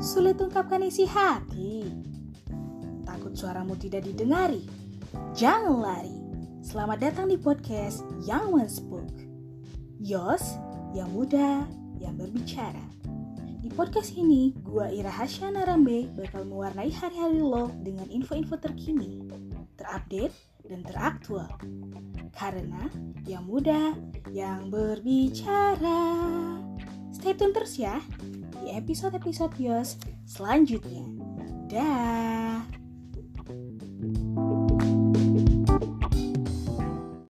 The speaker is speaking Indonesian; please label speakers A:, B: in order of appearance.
A: sulit ungkapkan isi hati? Takut suaramu tidak didengari? Jangan lari. Selamat datang di podcast Young One Spoke. Yos, yang muda, yang berbicara. Di podcast ini, gua Ira Hasyana Rambe bakal mewarnai hari-hari lo dengan info-info terkini, terupdate, dan teraktual. Karena yang muda, yang berbicara. Stay tune terus ya di episode-episode Yos selanjutnya. Dah.